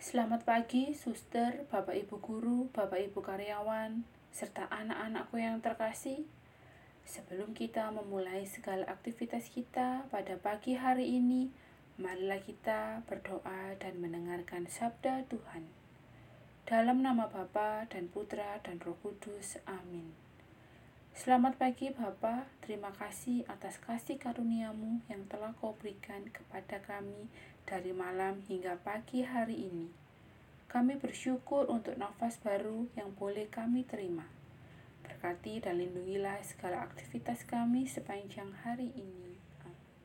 Selamat pagi, suster, Bapak Ibu guru, Bapak Ibu karyawan, serta anak-anakku yang terkasih. Sebelum kita memulai segala aktivitas kita pada pagi hari ini, marilah kita berdoa dan mendengarkan sabda Tuhan. Dalam nama Bapa dan Putra dan Roh Kudus. Amin. Selamat pagi Bapa, terima kasih atas kasih karuniamu yang telah kau berikan kepada kami dari malam hingga pagi hari ini. Kami bersyukur untuk nafas baru yang boleh kami terima. Berkati dan lindungilah segala aktivitas kami sepanjang hari ini.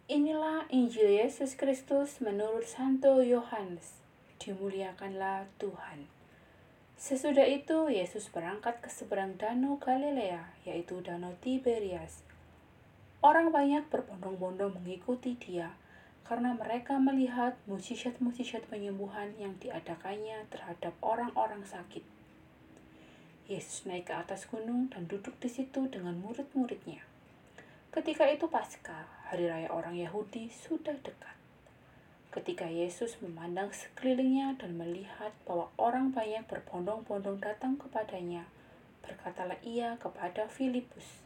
Inilah Injil Yesus Kristus menurut Santo Yohanes. Dimuliakanlah Tuhan. Sesudah itu, Yesus berangkat ke seberang danau Galilea, yaitu danau Tiberias. Orang banyak berbondong-bondong mengikuti dia, karena mereka melihat mujizat-mujizat penyembuhan yang diadakannya terhadap orang-orang sakit. Yesus naik ke atas gunung dan duduk di situ dengan murid-muridnya. Ketika itu Paskah, hari raya orang Yahudi, sudah dekat. Ketika Yesus memandang sekelilingnya dan melihat bahwa orang banyak berbondong-bondong datang kepadanya, berkatalah ia kepada Filipus,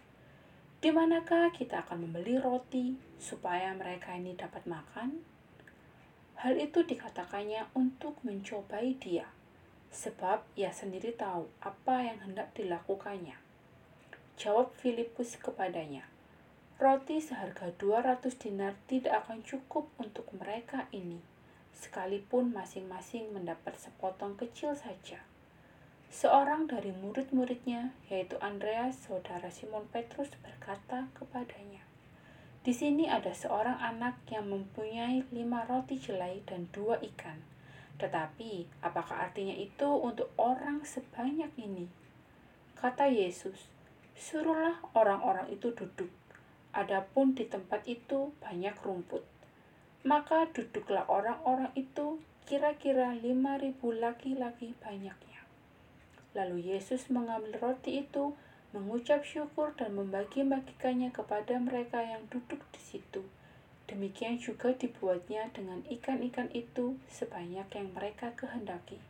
di manakah kita akan membeli roti supaya mereka ini dapat makan? Hal itu dikatakannya untuk mencobai dia, sebab ia sendiri tahu apa yang hendak dilakukannya. Jawab Filipus kepadanya, Roti seharga 200 dinar tidak akan cukup untuk mereka ini, sekalipun masing-masing mendapat sepotong kecil saja. Seorang dari murid-muridnya, yaitu Andreas, saudara Simon Petrus, berkata kepadanya, "Di sini ada seorang anak yang mempunyai lima roti jelai dan dua ikan. Tetapi, apakah artinya itu untuk orang sebanyak ini?" Kata Yesus, "Suruhlah orang-orang itu duduk. Adapun di tempat itu banyak rumput." Maka duduklah orang-orang itu, kira-kira lima ribu laki-laki banyaknya. Lalu Yesus mengambil roti itu, mengucap syukur dan membagi-bagikannya kepada mereka yang duduk di situ. Demikian juga dibuatnya dengan ikan-ikan itu sebanyak yang mereka kehendaki.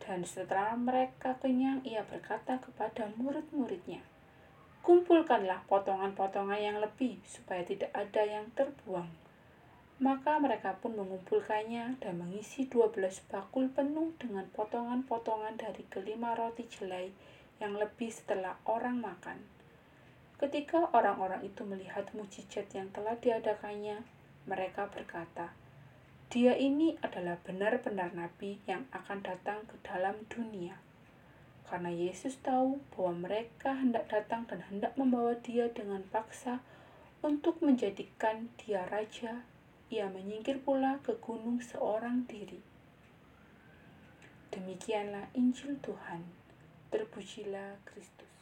Dan setelah mereka kenyang, ia berkata kepada murid-muridnya, Kumpulkanlah potongan-potongan yang lebih, supaya tidak ada yang terbuang. Maka mereka pun mengumpulkannya dan mengisi dua belas bakul penuh dengan potongan-potongan dari kelima roti jelai yang lebih setelah orang makan. Ketika orang-orang itu melihat mujizat yang telah diadakannya, mereka berkata, "Dia ini adalah benar-benar nabi yang akan datang ke dalam dunia." Karena Yesus tahu bahwa mereka hendak datang dan hendak membawa dia dengan paksa untuk menjadikan dia raja ia menyingkir pula ke gunung seorang diri. Demikianlah Injil Tuhan. Terpujilah Kristus.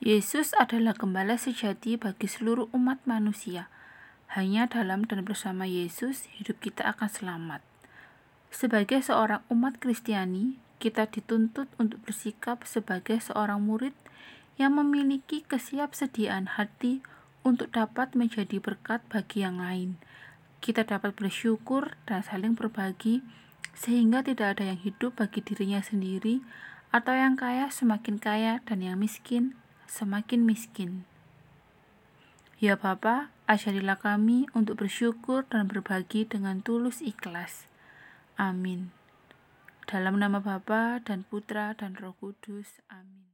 Yesus adalah gembala sejati bagi seluruh umat manusia. Hanya dalam dan bersama Yesus, hidup kita akan selamat. Sebagai seorang umat Kristiani, kita dituntut untuk bersikap sebagai seorang murid yang memiliki kesiapsediaan hati untuk dapat menjadi berkat bagi yang lain. Kita dapat bersyukur dan saling berbagi, sehingga tidak ada yang hidup bagi dirinya sendiri, atau yang kaya semakin kaya dan yang miskin semakin miskin. Ya Bapa, ajarilah kami untuk bersyukur dan berbagi dengan tulus ikhlas. Amin. Dalam nama Bapa dan Putra dan Roh Kudus. Amin.